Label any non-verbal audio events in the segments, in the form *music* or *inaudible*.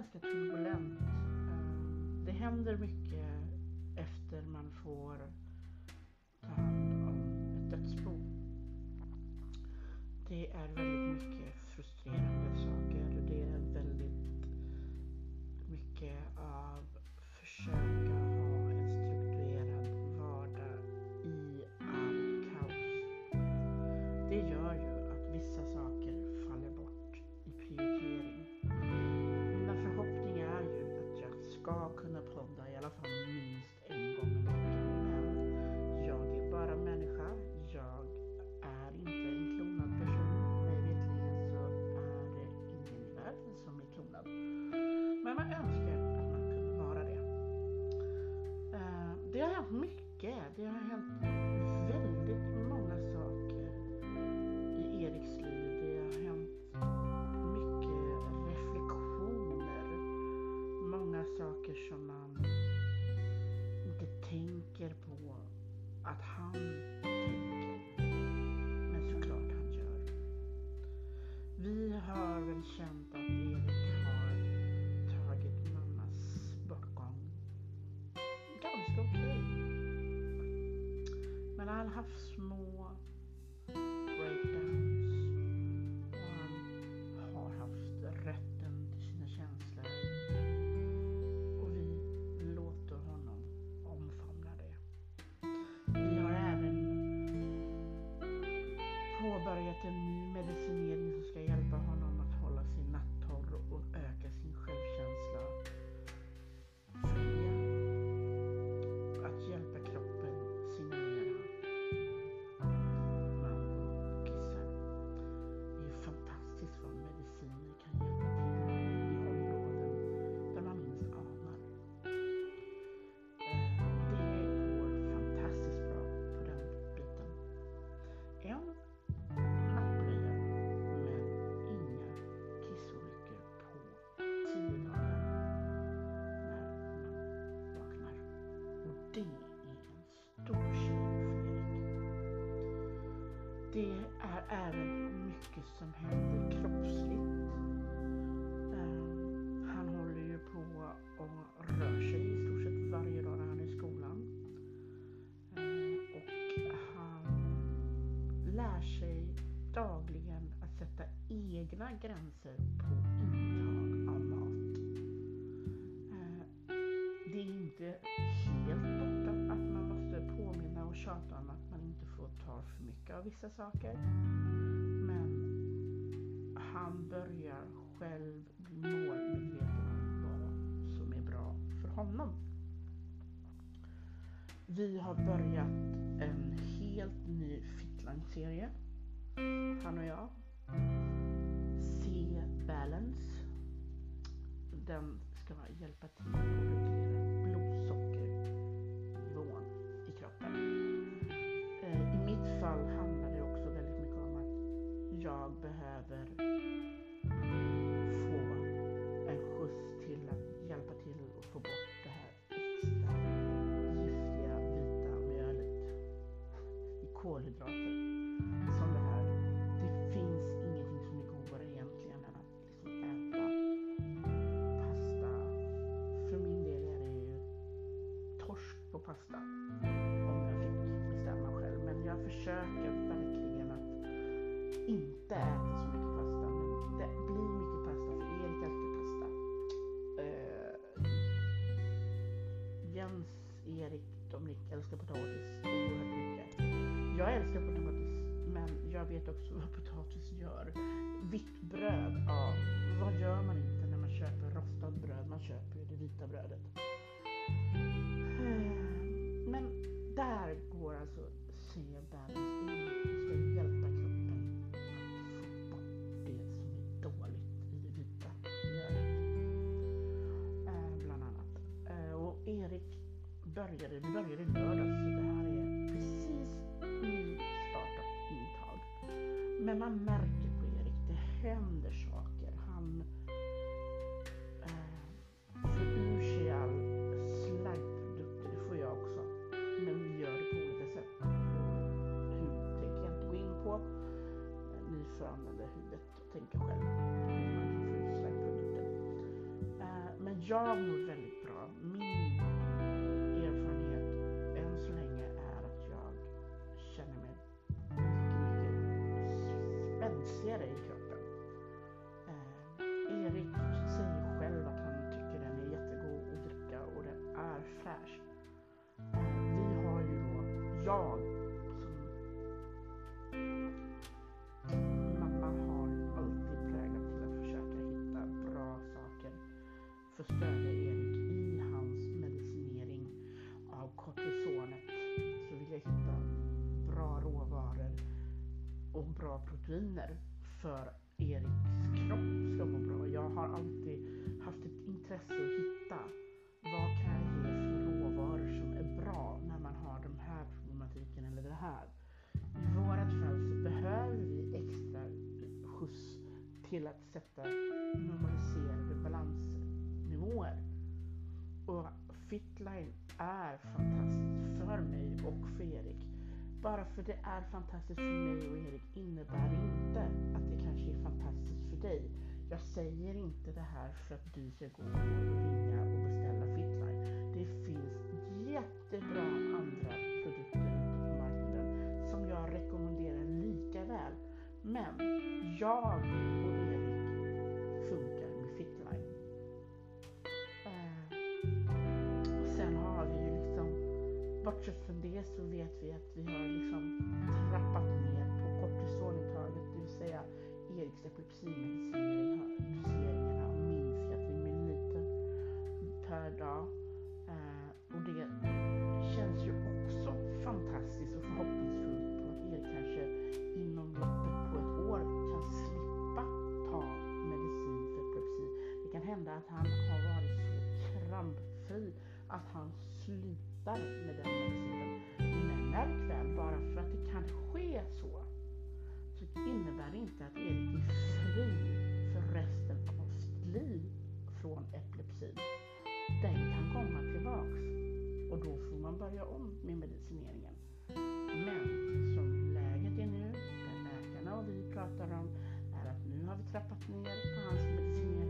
ganska turbulent. Eh, det händer mycket mycket. Det har hänt väldigt många saker i Eriks liv. Påbörjat en ny medicinering som ska hjälpa honom att hålla sin nattorr och öka sin självkänsla. Fria. Att hjälpa kroppen signalera. Man kissar. Det är fantastiskt vad mediciner kan hjälpa till i områden där man minst anar. Eh, det går fantastiskt bra på den biten. En Det är även mycket som händer kroppsligt. Eh, han håller ju på och rör sig i stort sett varje dag när han är i skolan. Eh, och han lär sig dagligen att sätta egna gränser på intag av mat. Eh, det är inte mycket av vissa saker. Men han börjar själv bli målmedveten om vad som är bra för honom. Vi har börjat en helt ny Fitline-serie. Han och jag. C-Balance. Den ska hjälpa till att reglera jag behöver få en skjuts till att hjälpa till att få bort det här extra giftiga vita mjölet i kolhydrater. Som det här, det finns ingenting som är godare egentligen än att liksom äta pasta. För min del är det ju torsk på pasta. Om jag fick bestämma själv. Men jag försöker inte äta så mycket pasta. Men det blir mycket pasta för Erik älskar pasta. Eh, Jens, Erik, Dominik älskar potatis oerhört mycket. Jag älskar potatis, men jag vet också vad potatis gör. Vitt bröd, ja, vad gör man inte när man köper rostat bröd? Man köper ju det vita brödet. Eh, men där går alltså C-balance in. började, vi började i lördags så det här är precis nystart och intag. Men man märker på Erik, det händer saker. Han eh, får ur sig all slaggprodukt, det får jag också. Men vi gör det på olika sätt. Hur tänker jag inte gå in på. Ni får använda huvudet och tänka själva hur man kan få ut slaggprodukter. Eh, men jag mår väldigt då, jag som mamma har alltid präglat till att försöka hitta bra saker för att stödja Erik i hans medicinering av kortisonet. Så vill jag hitta bra råvaror och bra proteiner för till att sätta normaliserade balansnivåer. Och Fitline är fantastiskt för mig och för Erik. Bara för det är fantastiskt för mig och Erik innebär inte att det kanske är fantastiskt för dig. Jag säger inte det här för att du ska gå och ringa och beställa Fitline. Det finns jättebra andra Men jag och Erik funkar med Fitline. Eh, sen har vi ju liksom, bortsett från det så vet vi att vi har liksom trappat ner på kortisonintaget, det vill säga Eriks epilepsimedicinering har doseringarna har minskat till milliliter per dag. Eh, och det känns ju också fantastiskt och förhoppningsvis att han har varit så krampfri att han slutar med den medicinen. Men märk väl, bara för att det kan ske så, så innebär det inte att Erik är fri för resten av sitt liv från epilepsin. Den kan komma tillbaks och då får man börja om med medicineringen. Men som läget är nu, där läkarna och vi pratar om, är att nu har vi trappat ner på hans medicinering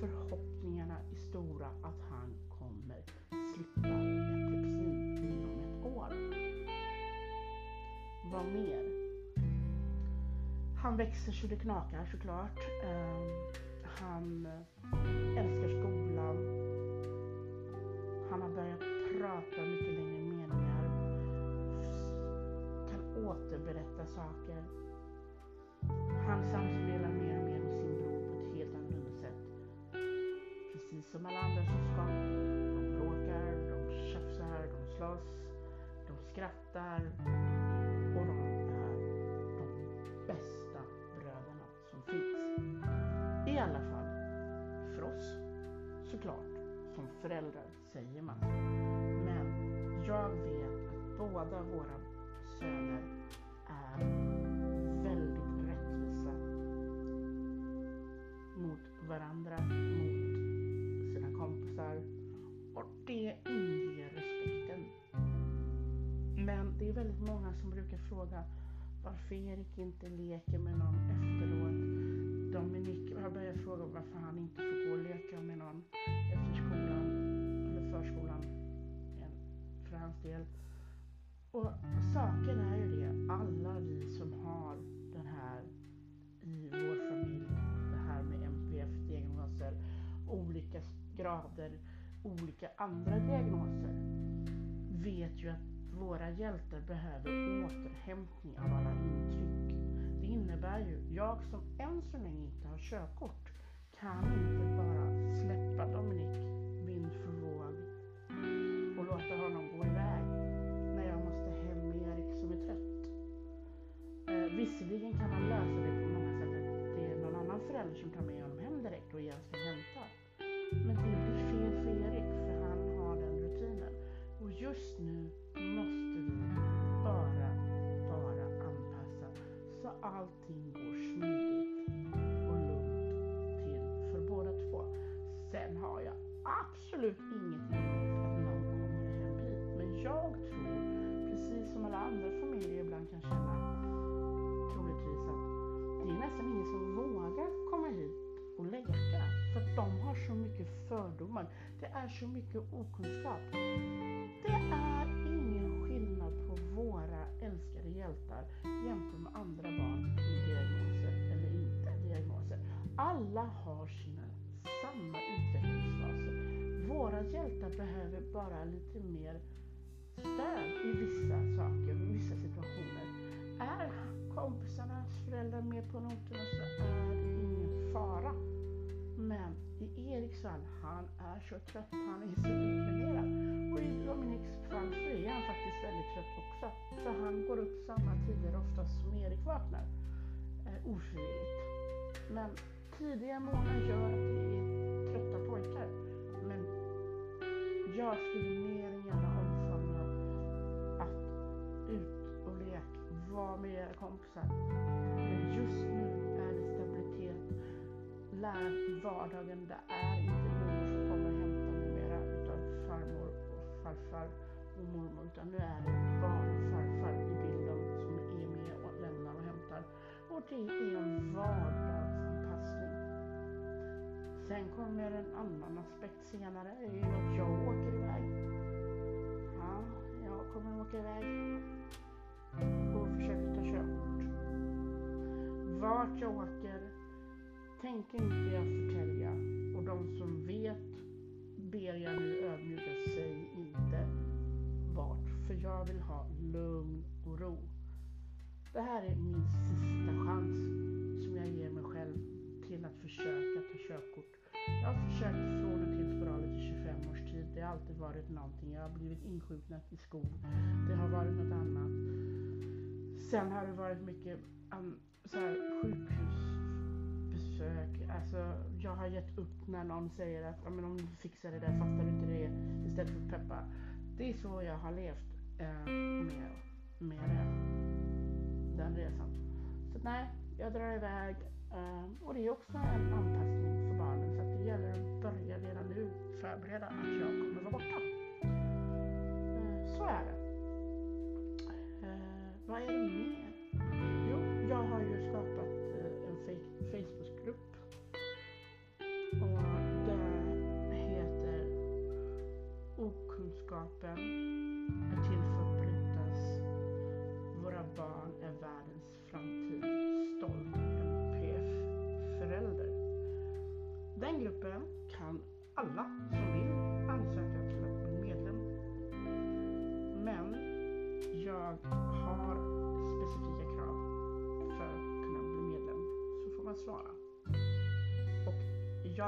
förhoppningarna är stora att han kommer slippa epilepsin inom ett år. Vad mer? Han växer så det knakar såklart. Ehm, han älskar skolan. Han har börjat prata mycket längre meningar. Kan återberätta saker. Han samspelar Precis som alla andra syskon. De bråkar, de tjafsar, de slåss, de skrattar och de är de bästa bröderna som finns. I alla fall för oss, såklart. Som föräldrar säger man. Men jag vet att båda våra söner är väldigt rättvisa mot varandra, är indierespekten. respekten. Men det är väldigt många som brukar fråga varför Erik inte leker med någon efteråt. Dominik har börjat fråga varför han inte får gå och leka med någon efter skolan eller förskolan för hans del. Och saken är ju det, alla vi som har den här i vår familj, det här med MPF-diagnoser, olika grader, olika andra diagnoser, vet ju att våra hjältar behöver återhämtning av alla intryck. Det innebär ju, jag som än så länge inte har körkort kan inte bara släppa Dominik vind för våg och låta honom gå iväg när jag måste hem med Erik som är trött. Eh, visserligen kan man lösa det på många sätt att det är någon annan förälder som tar med honom hem direkt och igen ska hämta. Men det allting går smidigt och lugnt till för båda två. Sen har jag absolut ingenting emot att någon kommer hem hit. Men jag tror, precis som alla andra familjer ibland kan känna troligtvis att det är nästan ingen som vågar komma hit och leka. För att de har så mycket fördomar. Det är så mycket okunskap. Det är våra älskade hjältar jämfört med andra barn med diagnoser eller inte diagnoser. Alla har sina samma utvecklingsfaser. Våra hjältar behöver bara lite mer stöd i vissa saker, i vissa situationer. Är kompisarnas föräldrar med på noterna så är det ingen fara. Men i Eriks fall, han är så trött, han är så deprimerad. Och i min fall så är han faktiskt väldigt trött också. För han går upp samma tider oftast som Erik vaknar. Eh, ofrivilligt. Men tidiga morgnar gör att det är trötta pojkar. Men jag skulle mer än gärna omfamna att ut och lek, vara med era kompisar. Men just nu är det stabilitet. Lär vardagen. Det är inte farfar och mormor. Utan nu är det barnfarfar i bilden som är med och lämnar och hämtar. Och det är en vardagsanpassning. Sen kommer en annan aspekt senare. Det är ju att jag åker iväg. Ja, jag kommer åka iväg och försöker ta körkort. Vart jag åker tänker inte jag förtälja och de som vet ber jag nu ödmjuka sig för jag vill ha lugn och ro. Det här är min sista chans som jag ger mig själv till att försöka ta körkort. Jag har försökt från och till sporadiskt i 25 års tid. Det har alltid varit någonting. Jag har blivit insjuknat i skog. Det har varit något annat. Sen har det varit mycket um, så här, sjukhusbesök. Alltså, jag har gett upp när någon säger att om du fixar det där, fattar du inte det? Istället för att peppa. Det är så jag har levt eh, med, med den resan. Så nej, jag drar iväg. Eh, och det är också en anpassning för barnen. Så att det gäller att börja redan nu förbereda att jag kommer vara borta. Eh, så är det.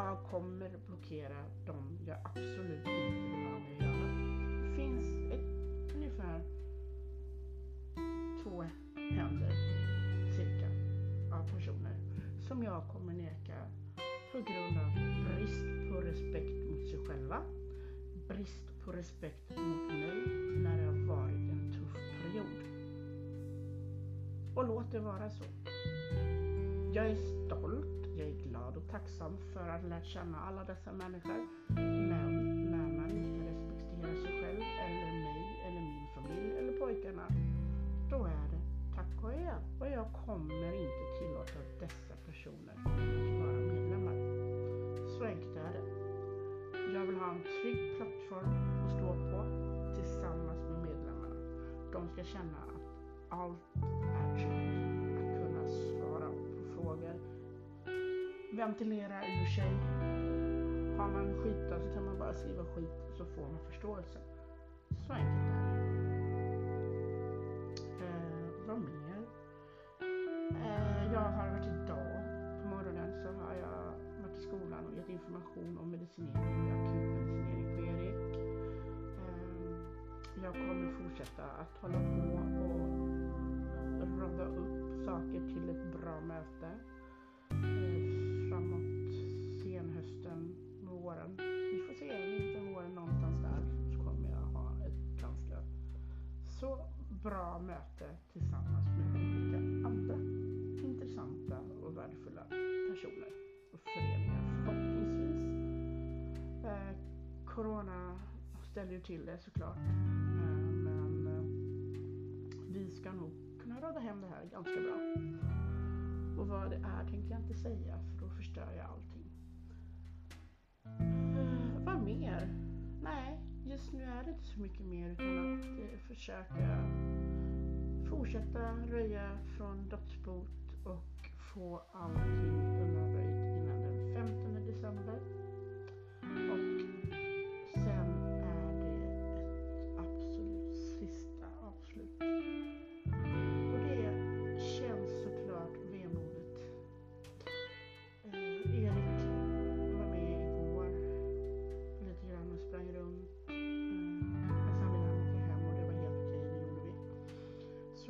Jag kommer blockera dem jag absolut inte vill ha med att göra. Det finns ett, ungefär två händer cirka av personer som jag kommer neka på grund av brist på respekt mot sig själva, brist på respekt mot mig när det har varit en tuff period. Och låt det vara så. Jag är stolt, jag är glad och tacksam för att ha lärt känna alla dessa människor. Men när man inte respekterar sig själv eller mig eller min familj eller pojkarna, då är det tack och er. Och jag kommer inte tillåta dessa personer att vara medlemmar. Så enkelt är det. Jag vill ha en trygg plattform att stå på tillsammans med medlemmarna. De ska känna att allt Ventilera ur sig. Har man skit så kan man bara skriva skit så får man förståelse. Så enkelt är det. Eh, vad mer? Eh, jag har varit idag på morgonen så har jag varit i skolan och gett information om medicinering, akutmedicinering på Erik. Eh, jag kommer fortsätta att hålla på och rodda upp saker till ett bra möte. Våren. Vi får se, vintern, våren någonstans där så kommer jag ha ett ganska så bra möte tillsammans med olika andra intressanta och värdefulla personer och föreningar förhoppningsvis. Eh, corona ställer ju till det såklart. Eh, men eh, vi ska nog kunna rada hem det här ganska bra. Och vad det är tänker jag inte säga för då förstör jag allting mer? Nej, just nu är det inte så mycket mer utan att eh, försöka fortsätta röja från dödsbot och få allting undanröjt innan den 15 december. Och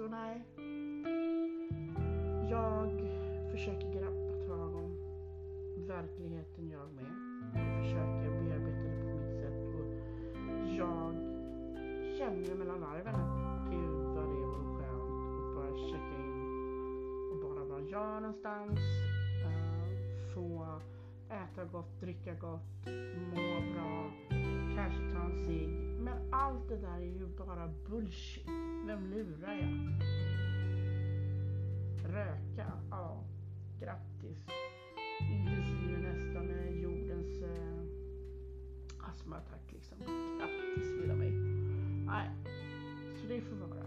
Så nej. Jag försöker greppa tag om verkligheten jag med. Jag försöker bearbeta det på mitt sätt och jag känner mellan varven att gud vad det vore skönt att bara checka in och bara vara jag någonstans. Eh, få äta gott, dricka gott, må bra, kanske ta en cigg. Men allt det där är ju bara bullshit. Vem lurar jag? Röka? Ja, grattis. Inklusive nästan jordens eh, astmaattack liksom. Grattis lilla mig. Nej, så det får vara.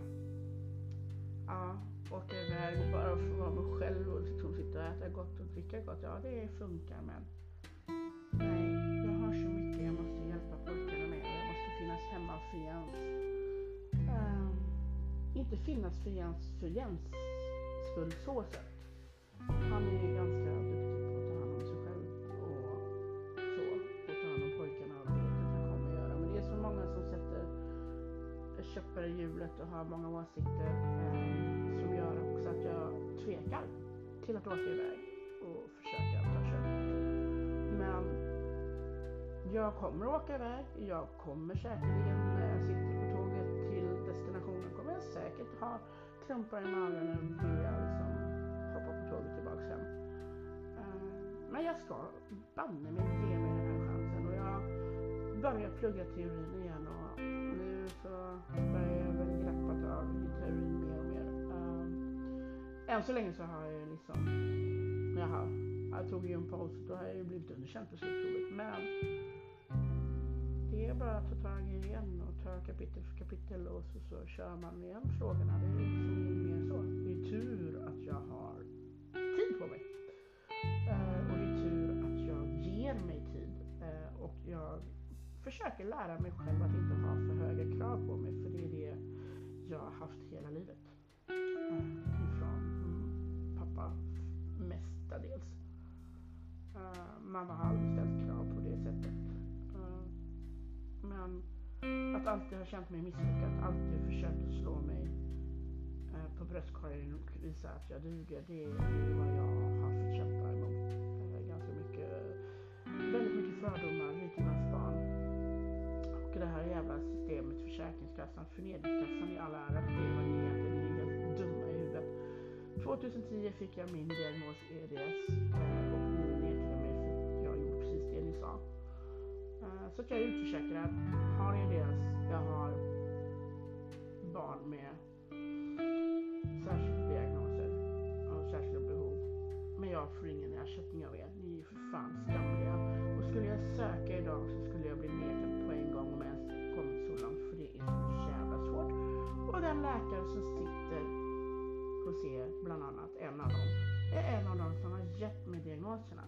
Ja, åka iväg och bara få vara mig själv och liksom sitta och äta gott och dricka gott. Ja, det funkar men inte finnas för Jens för Jens skull så sett. Han är ju ganska duktig på att ta hand om sig själv och så. Och ta hand om pojkarna och det vet jag han kommer att göra. Men det är så många som sätter käppar i hjulet och har många åsikter eh, som gör också att jag tvekar till att åka iväg och försöka ta körkort. Men jag kommer att åka iväg. Jag kommer säkerligen när säkert ha klumpar i magen och vilja liksom hoppa på tåget tillbaks hem. Eh, men jag ska banne mig ge mig den här chansen och jag börjar plugga teorin igen och nu så börjar jag väl greppa av i teorin mer och mer. Eh, än så länge så har jag ju liksom, jaha, jag tog ju en paus då har jag ju blivit underkänd på slutprovet. Men det är bara att ta tag i det igen och ta kapitel för kapitel och så, så kör man igen frågorna. Det är liksom mer så. Det är tur att jag har tid på mig. Eh, och det är tur att jag ger mig tid. Eh, och jag försöker lära mig själv att inte ha för höga krav på mig. För det är det jag har haft hela livet. Eh, ifrån pappa mestadels. Uh, mamma har aldrig ställt krav på det sättet. Men att alltid ha känt mig misslyckad, alltid försökt att slå mig eh, på bröstkorgen och visa att jag duger. Det är, vad jag har fått kämpa emot. Eh, ganska mycket, väldigt mycket fördomar, rikemansbarn. Och det här jävla systemet, Försäkringskassan, Förnedringskassan i all ära, det är vad ni egentligen är helt dumma i huvudet. 2010 fick jag min diagnos EDS eh, Eh, så att jag är utförsäkrad, har EDS, jag har barn med särskilda diagnoser och särskilda behov. Men jag får ingen ersättning av er. Ni är ju för fan skamliga. Och skulle jag söka idag så skulle jag bli nekad på en gång om jag ens kommit så långt för det är så jävla svårt. Och den läkare som sitter hos er, bland annat, en av dem, är en av dem som har gett mig diagnoserna.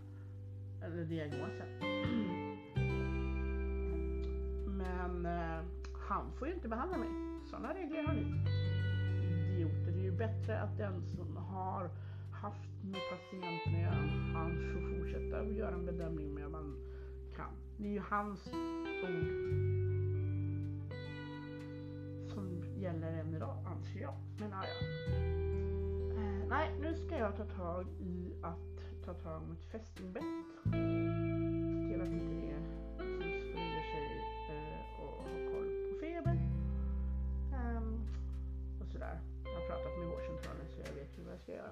Eller diagnosen. *clears throat* Men eh, han får ju inte behandla mig. Sådana regler har ni. Idioter. Det är ju bättre att den som har haft med patienten att göra, han får fortsätta och göra en bedömning med vad man kan. Det är ju hans ord som gäller än idag, anser jag. Men ja, ja. Eh, nej, nu ska jag ta tag i att ta tag om ett fästingbett. Hela tiden. också göra.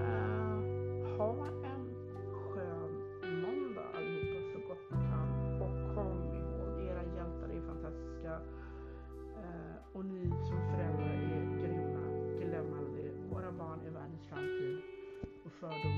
Eh, uh, ha en skön måndag allihopa så gott ni kan. Och kom ihåg, era hjältar är fantastiska. Uh, och ni som föräldrar är grymma. Glöm aldrig, våra barn är världens framtid. Och fördomar